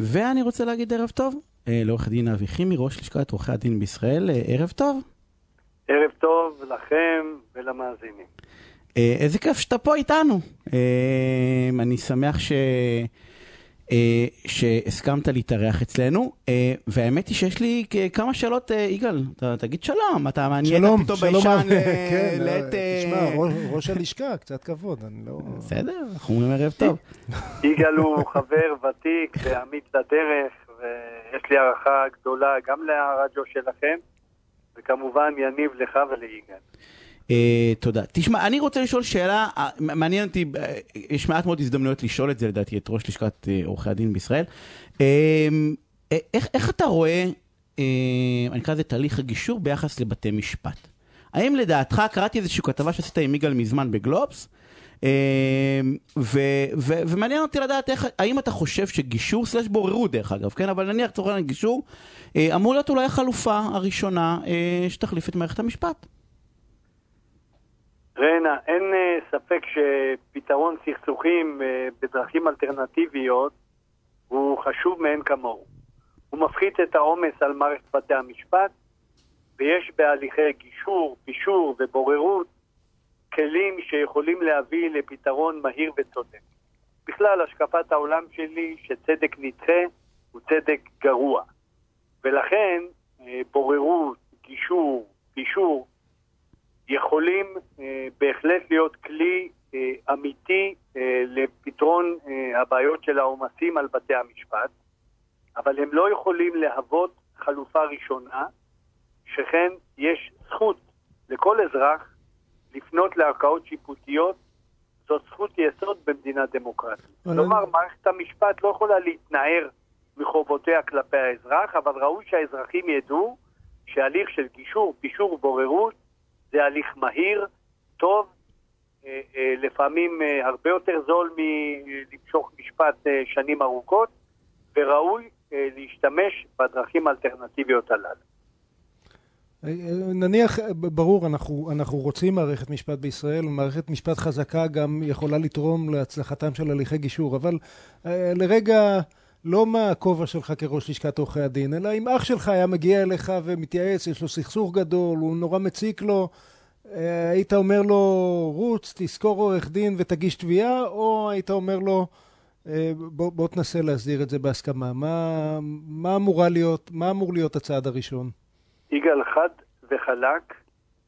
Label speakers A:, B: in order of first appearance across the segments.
A: ואני רוצה להגיד ערב טוב אה, לעורך דין אבי חימי, ראש לשכת עורכי הדין בישראל. אה, ערב טוב.
B: ערב טוב לכם ולמאזינים.
A: אה, איזה כיף שאתה פה איתנו. אני שמח ש... שהסכמת להתארח אצלנו, והאמת היא שיש לי כמה שאלות, יגאל, תגיד שלום, אתה מעניין פתאום
C: שלום,
A: ביישן
C: כן,
A: לעת...
C: תשמע, ראש, ראש הלשכה, קצת כבוד, אני לא...
A: בסדר, אנחנו אומרים ערב טוב.
B: יגאל הוא חבר ותיק ועמית לדרך, ויש לי הערכה גדולה גם לרדיו שלכם, וכמובן יניב לך וליגאל.
A: Uh, תודה. תשמע, אני רוצה לשאול שאלה, uh, מעניין אותי, uh, יש מעט מאוד הזדמנויות לשאול את זה לדעתי, את ראש לשכת uh, עורכי הדין בישראל. Uh, איך, איך אתה רואה, uh, אני אקרא לזה תהליך הגישור ביחס לבתי משפט? האם לדעתך, קראתי איזושהי כתבה שעשית עם יגאל מזמן בגלובס, אמ, ומעניין אותי לדעת איך, האם אתה חושב שגישור סלש בוררות דרך אגב, כן? אבל נניח צורך העניין גישור, אה, אמור להיות אולי החלופה הראשונה אה, שתחליף את מערכת המשפט.
B: רנה, אין אה, ספק שפתרון סכסוכים בדרכים אלטרנטיביות הוא חשוב מאין כמוהו. הוא מפחית את העומס על מערכת בתי המשפט, ויש בהליכי גישור, פישור ובוררות כלים שיכולים להביא לפתרון מהיר וצודק. בכלל, השקפת העולם שלי שצדק נדחה הוא צדק גרוע. ולכן אה, בוררות, גישור, פישור, יכולים אה, בהחלט להיות כלי אה, אמיתי לפתרון הבעיות של העומסים על בתי המשפט, אבל הם לא יכולים להוות חלופה ראשונה, שכן יש זכות לכל אזרח לפנות לערכאות שיפוטיות זאת זכות יסוד במדינה דמוקרטית. כלומר, מערכת המשפט לא יכולה להתנער מחובותיה כלפי האזרח, אבל ראוי שהאזרחים ידעו שהליך של גישור, פישור ובוררות זה הליך מהיר, טוב, אה, אה, לפעמים אה, הרבה יותר זול מלמשוך משפט שנים ארוכות, וראוי להשתמש בדרכים האלטרנטיביות הללו.
C: נניח, ברור, אנחנו, אנחנו רוצים מערכת משפט בישראל, ומערכת משפט חזקה גם יכולה לתרום להצלחתם של הליכי גישור, אבל לרגע, לא מהכובע שלך כראש לשכת עורכי הדין, אלא אם אח שלך היה מגיע אליך ומתייעץ, יש לו סכסוך גדול, הוא נורא מציק לו, אה, היית אומר לו, רוץ, תזכור עורך דין ותגיש תביעה, או היית אומר לו, אה, בוא, בוא תנסה להסדיר את זה בהסכמה. מה, מה, אמורה להיות, מה אמור להיות הצעד הראשון?
B: יגאל חד וחלק,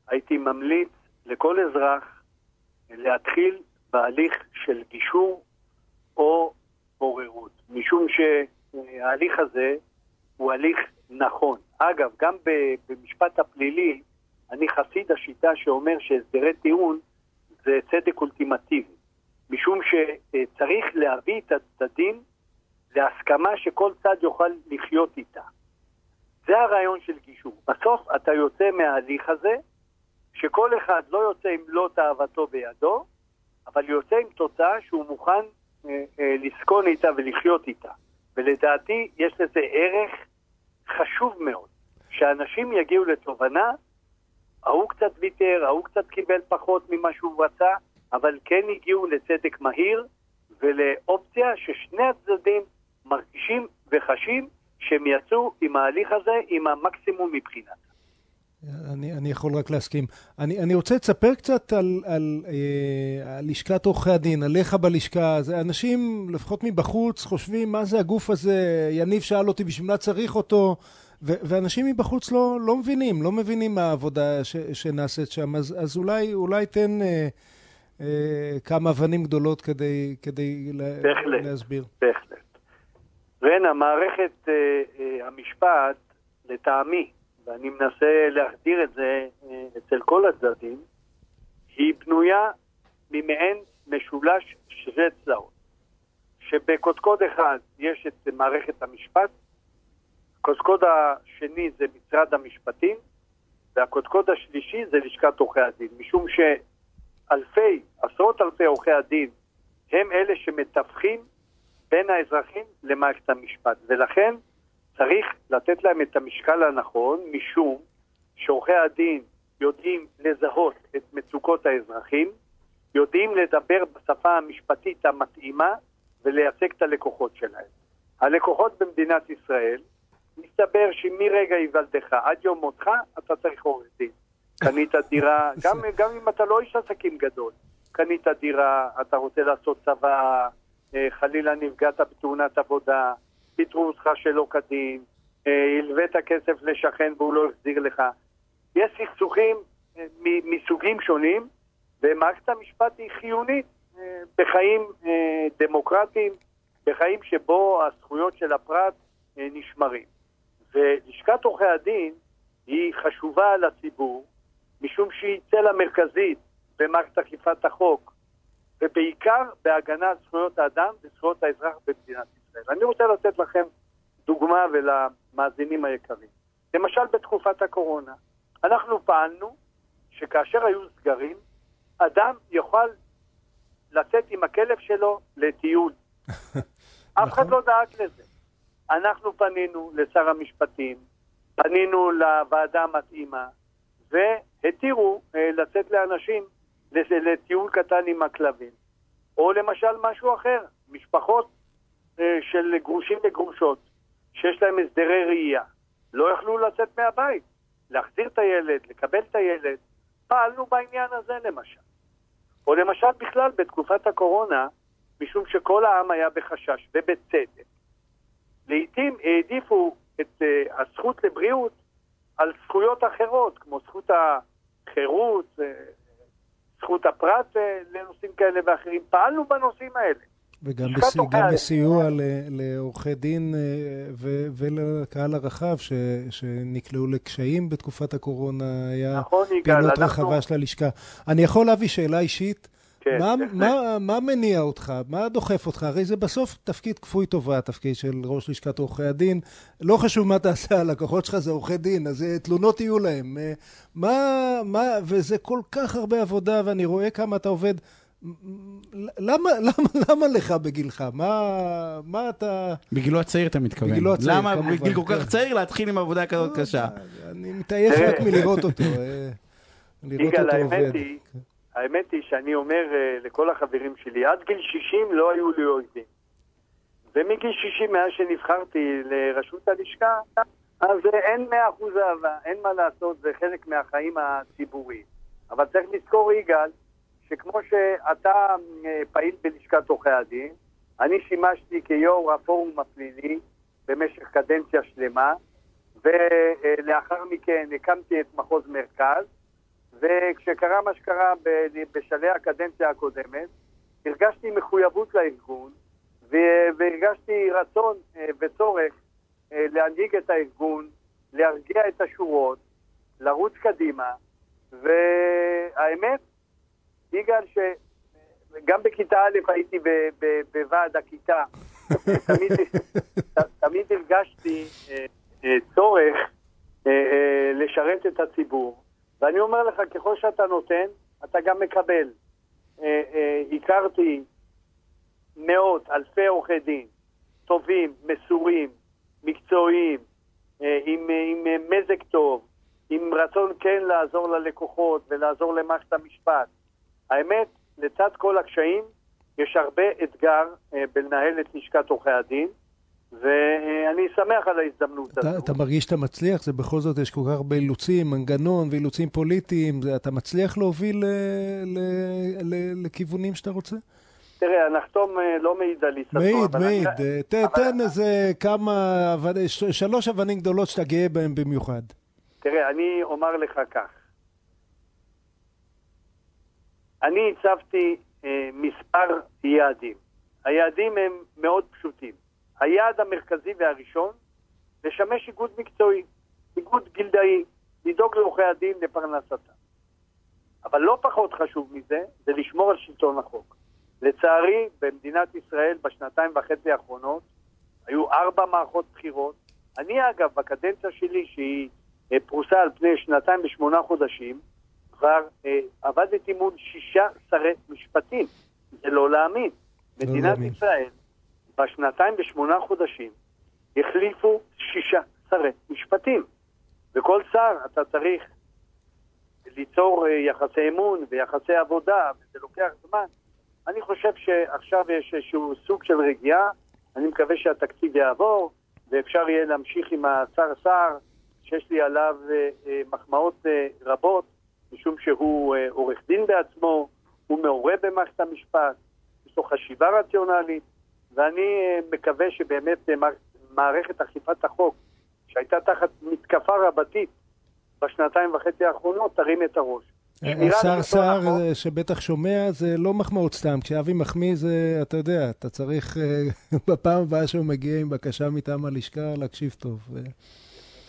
B: הייתי ממליץ לכל אזרח להתחיל בהליך של גישור או בוררות, משום שההליך הזה הוא הליך נכון. אגב, גם במשפט הפלילי, אני חסיד השיטה שאומר שהסדרי טיעון זה צדק אולטימטיבי, משום שצריך להביא את הצדדים להסכמה שכל צד יוכל לחיות איתה. זה הרעיון של גישור. בסוף אתה יוצא מההליך הזה, שכל אחד לא יוצא עם לא תאוותו בידו, אבל יוצא עם תוצאה שהוא מוכן אה, אה, לסכון איתה ולחיות איתה. ולדעתי יש לזה ערך חשוב מאוד, שאנשים יגיעו לתובנה, ההוא קצת ויתר, ההוא קצת קיבל פחות ממה שהוא רצה, אבל כן הגיעו לצדק מהיר ולאופציה ששני הצדדים מרגישים וחשים שהם יצאו עם ההליך הזה עם המקסימום מבחינת.
C: אני, אני יכול רק להסכים. אני, אני רוצה לספר קצת על, על, אה, על לשכת עורכי הדין, עליך בלשכה. זה אנשים, לפחות מבחוץ, חושבים מה זה הגוף הזה, יניב שאל אותי בשביל מה צריך אותו, ו, ואנשים מבחוץ לא, לא מבינים, לא מבינים מה העבודה ש, שנעשית שם. אז, אז אולי, אולי תן אה, אה, כמה אבנים גדולות כדי, כדי
B: בהחלט,
C: להסביר.
B: בהחלט. רנה, מערכת אה, אה, המשפט, לטעמי, ואני מנסה להחדיר את זה אה, אצל כל הצדדים, היא בנויה ממעין משולש שווה צלעות, שבקודקוד אחד יש את מערכת המשפט, הקודקוד השני זה משרד המשפטים, והקודקוד השלישי זה לשכת עורכי הדין, משום שאלפי, עשרות אלפי עורכי הדין הם אלה שמתווכים בין האזרחים למערכת המשפט, ולכן צריך לתת להם את המשקל הנכון, משום שעורכי הדין יודעים לזהות את מצוקות האזרחים, יודעים לדבר בשפה המשפטית המתאימה ולייצג את הלקוחות שלהם. הלקוחות במדינת ישראל, מסתבר שמרגע היוולדך עד יום מותך, אתה צריך עורך דין. קנית דירה, גם, גם אם אתה לא איש עסקים גדול, קנית דירה, אתה רוצה לעשות צבא, אה, חלילה נפגעת בתאונת עבודה, פיטרו אותך שלא כדין, אה, הלווית כסף לשכן והוא לא החזיר לך. יש סכסוכים אה, מסוגים שונים, ומערכת המשפט היא חיונית בחיים דמוקרטיים, בחיים שבו הזכויות של הפרט נשמרים. ולשכת עורכי הדין היא חשובה לציבור, משום שהיא צלע מרכזית במערכת אכיפת החוק, ובעיקר בהגנה על זכויות האדם וזכויות האזרח במדינת ישראל. אני רוצה לתת לכם דוגמה ולמאזינים היקרים. למשל בתקופת הקורונה, אנחנו פעלנו שכאשר היו סגרים, אדם יוכל לצאת עם הכלב שלו לטיול. אף אחד נכון. לא דאג לזה. אנחנו פנינו לשר המשפטים, פנינו לוועדה המתאימה, והתירו אה, לצאת לאנשים לטיול קטן עם הכלבים. או למשל משהו אחר, משפחות של גרושים וגרושות, שיש להם הסדרי ראייה, לא יכלו לצאת מהבית, להחזיר את הילד, לקבל את הילד. פעלנו בעניין הזה למשל. או למשל בכלל בתקופת הקורונה, משום שכל העם היה בחשש, ובצדק. לעתים העדיפו את uh, הזכות לבריאות על זכויות אחרות, כמו זכות החירות, uh, זכות הפרט uh, לנושאים כאלה ואחרים. פעלנו בנושאים האלה.
C: וגם בס... גם בסיוע לעורכי דין ו... ולקהל הרחב ש... שנקלעו לקשיים בתקופת הקורונה, היה
B: נכון, פעילות
C: רחבה של הלשכה. אני יכול להביא שאלה אישית? כן, מה, מה, מה מניע אותך? מה דוחף אותך? הרי זה בסוף תפקיד כפוי טובה, התפקיד של ראש לשכת עורכי הדין. לא חשוב מה תעשה, הלקוחות שלך זה עורכי דין, אז אה, תלונות יהיו להם. אה, מה, מה, וזה כל כך הרבה עבודה, ואני רואה כמה אתה עובד. למה, למה, למה לך בגילך? מה, מה אתה...
A: בגילו הצעיר אתה מתכוון.
C: בגילו הצעיר,
A: למה כמובן. למה בגיל כל כך. צעיר להתחיל עם עבודה כזאת לא, קשה?
C: אני מתעייף רק מלראות אותו. אה,
B: לראות אותו עובד. האמת היא שאני אומר uh, לכל החברים שלי, עד גיל 60 לא היו לי אויבים. ומגיל 60, מאז שנבחרתי לראשות הלשכה, אז אין 100% אהבה, אין מה לעשות, זה חלק מהחיים הציבוריים. אבל צריך לזכור, יגאל, שכמו שאתה אה, פעיל בלשכת עורכי הדין, אני שימשתי כיו"ר הפורום הפלילי במשך קדנציה שלמה, ולאחר מכן הקמתי את מחוז מרכז, וכשקרה מה שקרה בשלהי הקדנציה הקודמת, הרגשתי מחויבות לארגון, והרגשתי רצון אה, וצורך אה, להנהיג את הארגון, להרגיע את השורות, לרוץ קדימה, והאמת, יגאל, שגם בכיתה א' הייתי בוועד הכיתה, תמיד, תמיד הרגשתי אה, צורך לשרת את הציבור. ואני אומר לך, ככל שאתה נותן, אתה גם מקבל. אה, אה, הכרתי מאות, אלפי עורכי דין, טובים, מסורים, מקצועיים, אה, עם, עם מזג טוב, עם רצון כן לעזור ללקוחות ולעזור למערכת המשפט. האמת, לצד כל הקשיים, יש הרבה אתגר בלנהל את לשכת עורכי הדין, ואני שמח על ההזדמנות
C: אתה,
B: הזו.
C: אתה מרגיש שאתה מצליח? זה בכל זאת, יש כל כך הרבה אילוצים, מנגנון ואילוצים פוליטיים. אתה מצליח להוביל ל, ל, ל, לכיוונים שאתה רוצה?
B: תראה, הנחתום אה, לא מעיד על עיסתו.
C: מעיד, מעיד. אני... ת, אבל... תן איזה כמה, שלוש אבנים גדולות שאתה גאה בהן במיוחד.
B: תראה, אני אומר לך כך. אני הצבתי אה, מספר יעדים. היעדים הם מאוד פשוטים. היעד המרכזי והראשון, לשמש איגוד מקצועי, איגוד גילדאי, לדאוג לעורכי הדין לפרנסתם. אבל לא פחות חשוב מזה, זה לשמור על שלטון החוק. לצערי, במדינת ישראל בשנתיים וחצי האחרונות היו ארבע מערכות בחירות. אני אגב, בקדנציה שלי, שהיא אה, פרוסה על פני שנתיים ושמונה חודשים, כבר אה, עבדתי מול שישה שרי משפטים. זה לא להאמין. לא מדינת להאמין. ישראל בשנתיים ושמונה חודשים החליפו שישה שרי משפטים. וכל שר אתה צריך ליצור אה, יחסי אמון ויחסי עבודה, וזה לוקח זמן. אני חושב שעכשיו יש איזשהו סוג של רגיעה, אני מקווה שהתקציב יעבור, ואפשר יהיה להמשיך עם השר סער, שיש לי עליו אה, אה, מחמאות רבות, משום שהוא אה, עורך דין בעצמו, הוא מעורה במערכת המשפט, יש לו חשיבה רציונלית, ואני אה, מקווה שבאמת אה, מערכת אכיפת החוק, שהייתה תחת מתקפה רבתית בשנתיים וחצי האחרונות, תרים את הראש.
C: השר סער שבטח שומע, זה לא מחמאות סתם. כשאבי מחמיא זה, אתה יודע, אתה צריך בפעם הבאה שהוא מגיע עם בקשה מטעם הלשכה להקשיב טוב.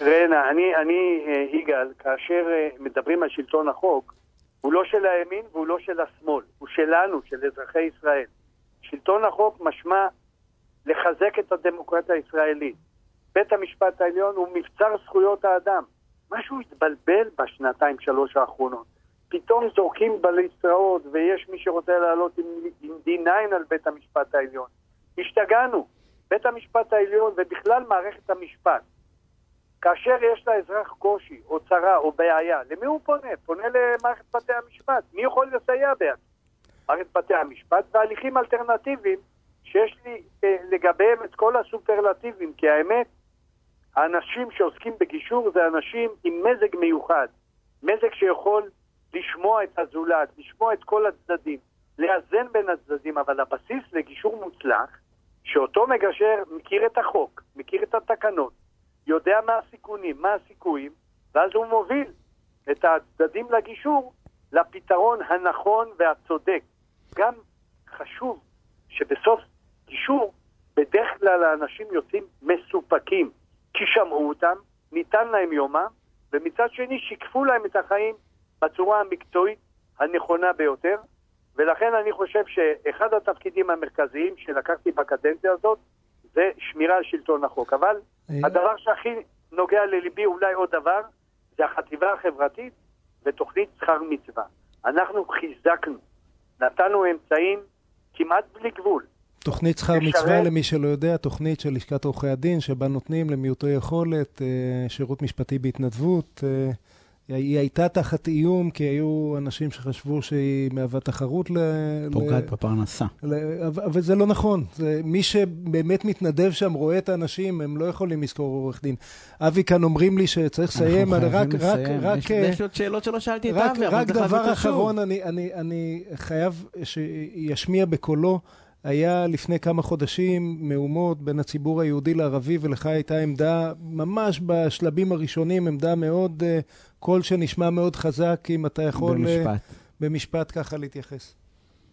B: רנה, אני, אני, יגאל, כאשר מדברים על שלטון החוק, הוא לא של הימין והוא לא של השמאל, הוא שלנו, של אזרחי ישראל. שלטון החוק משמע לחזק את הדמוקרטיה הישראלית. בית המשפט העליון הוא מבצר זכויות האדם. משהו התבלבל בשנתיים שלוש האחרונות. פתאום זורקים בליסטראות ויש מי שרוצה לעלות עם, עם D9 על בית המשפט העליון. השתגענו. בית המשפט העליון ובכלל מערכת המשפט כאשר יש לאזרח קושי או צרה או בעיה, למי הוא פונה? פונה למערכת בתי המשפט. מי יכול לסייע ביד? מערכת בתי המשפט והליכים אלטרנטיביים שיש לי אה, לגביהם את כל הסופרלטיבים, כי האמת, האנשים שעוסקים בגישור זה אנשים עם מזג מיוחד, מזג שיכול לשמוע את הזולת, לשמוע את כל הצדדים, לאזן בין הצדדים, אבל הבסיס לגישור מוצלח, שאותו מגשר מכיר את החוק, מכיר את התקנות, יודע מה הסיכונים, מה הסיכויים, ואז הוא מוביל את הצדדים לגישור לפתרון הנכון והצודק. גם חשוב שבסוף גישור, בדרך כלל האנשים יוצאים מסופקים, כי שמעו אותם, ניתן להם יומם, ומצד שני שיקפו להם את החיים בצורה המקצועית הנכונה ביותר, ולכן אני חושב שאחד התפקידים המרכזיים שלקחתי בקדנציה הזאת זה שמירה על שלטון החוק. אבל אה. הדבר שהכי נוגע לליבי, אולי עוד דבר, זה החטיבה החברתית ותוכנית שכר מצווה. אנחנו חיזקנו, נתנו אמצעים כמעט בלי גבול.
C: תוכנית שכר מצווה, למי שלא יודע, תוכנית של לשכת עורכי הדין, שבה נותנים למיעוטי יכולת אה, שירות משפטי בהתנדבות. אה, היא הייתה תחת איום, כי היו אנשים שחשבו שהיא מהווה תחרות ל...
A: פוגעת ל... בפרנסה.
C: ל... אבל זה לא נכון. זה... מי שבאמת מתנדב שם, רואה את האנשים, הם לא יכולים לזכור עורך דין. אבי כאן אומרים לי שצריך לסיים,
A: אנחנו חייבים רק, לסיים. רק, יש, רק, יש עוד שאלות שלא שאלתי את אבי,
C: אבל רק דבר אחרון, אני, אני, אני חייב שישמיע בקולו. היה לפני כמה חודשים מהומות בין הציבור היהודי לערבי, ולך הייתה עמדה, ממש בשלבים הראשונים, עמדה מאוד, אה, קול שנשמע מאוד חזק, אם אתה יכול... אה, במשפט. במשפט ככה להתייחס.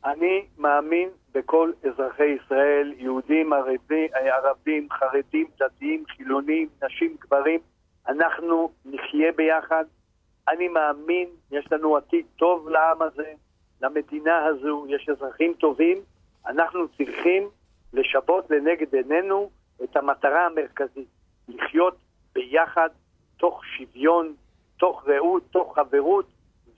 B: אני מאמין בכל אזרחי ישראל, יהודים, ערבים, ערבים, חרדים, דתיים, חילונים, נשים, גברים. אנחנו נחיה ביחד. אני מאמין, יש לנו עתיד טוב לעם הזה, למדינה הזו, יש אזרחים טובים. אנחנו צריכים לשוות לנגד עינינו את המטרה המרכזית, לחיות ביחד, תוך שוויון, תוך רעות, תוך חברות,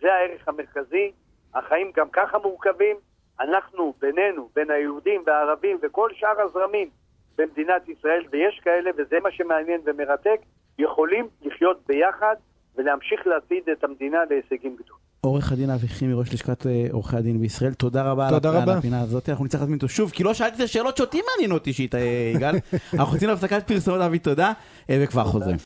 B: זה הערך המרכזי. החיים גם ככה מורכבים, אנחנו בינינו, בין היהודים והערבים וכל שאר הזרמים במדינת ישראל, ויש כאלה, וזה מה שמעניין ומרתק, יכולים לחיות ביחד ולהמשיך להצעיד את המדינה להישגים גדולים.
A: עורך הדין אבי חימי, ראש לשכת אה, עורכי הדין בישראל, תודה רבה
C: תודה
A: על הפינה הזאת. אנחנו נצטרך להזמין אותו שוב, כי לא שאלתי את השאלות שאותי מעניינות אישית, אה, יגאל. אנחנו רוצים להפסקת פרסומות, אבי, תודה, אה, וכבר חוזרים.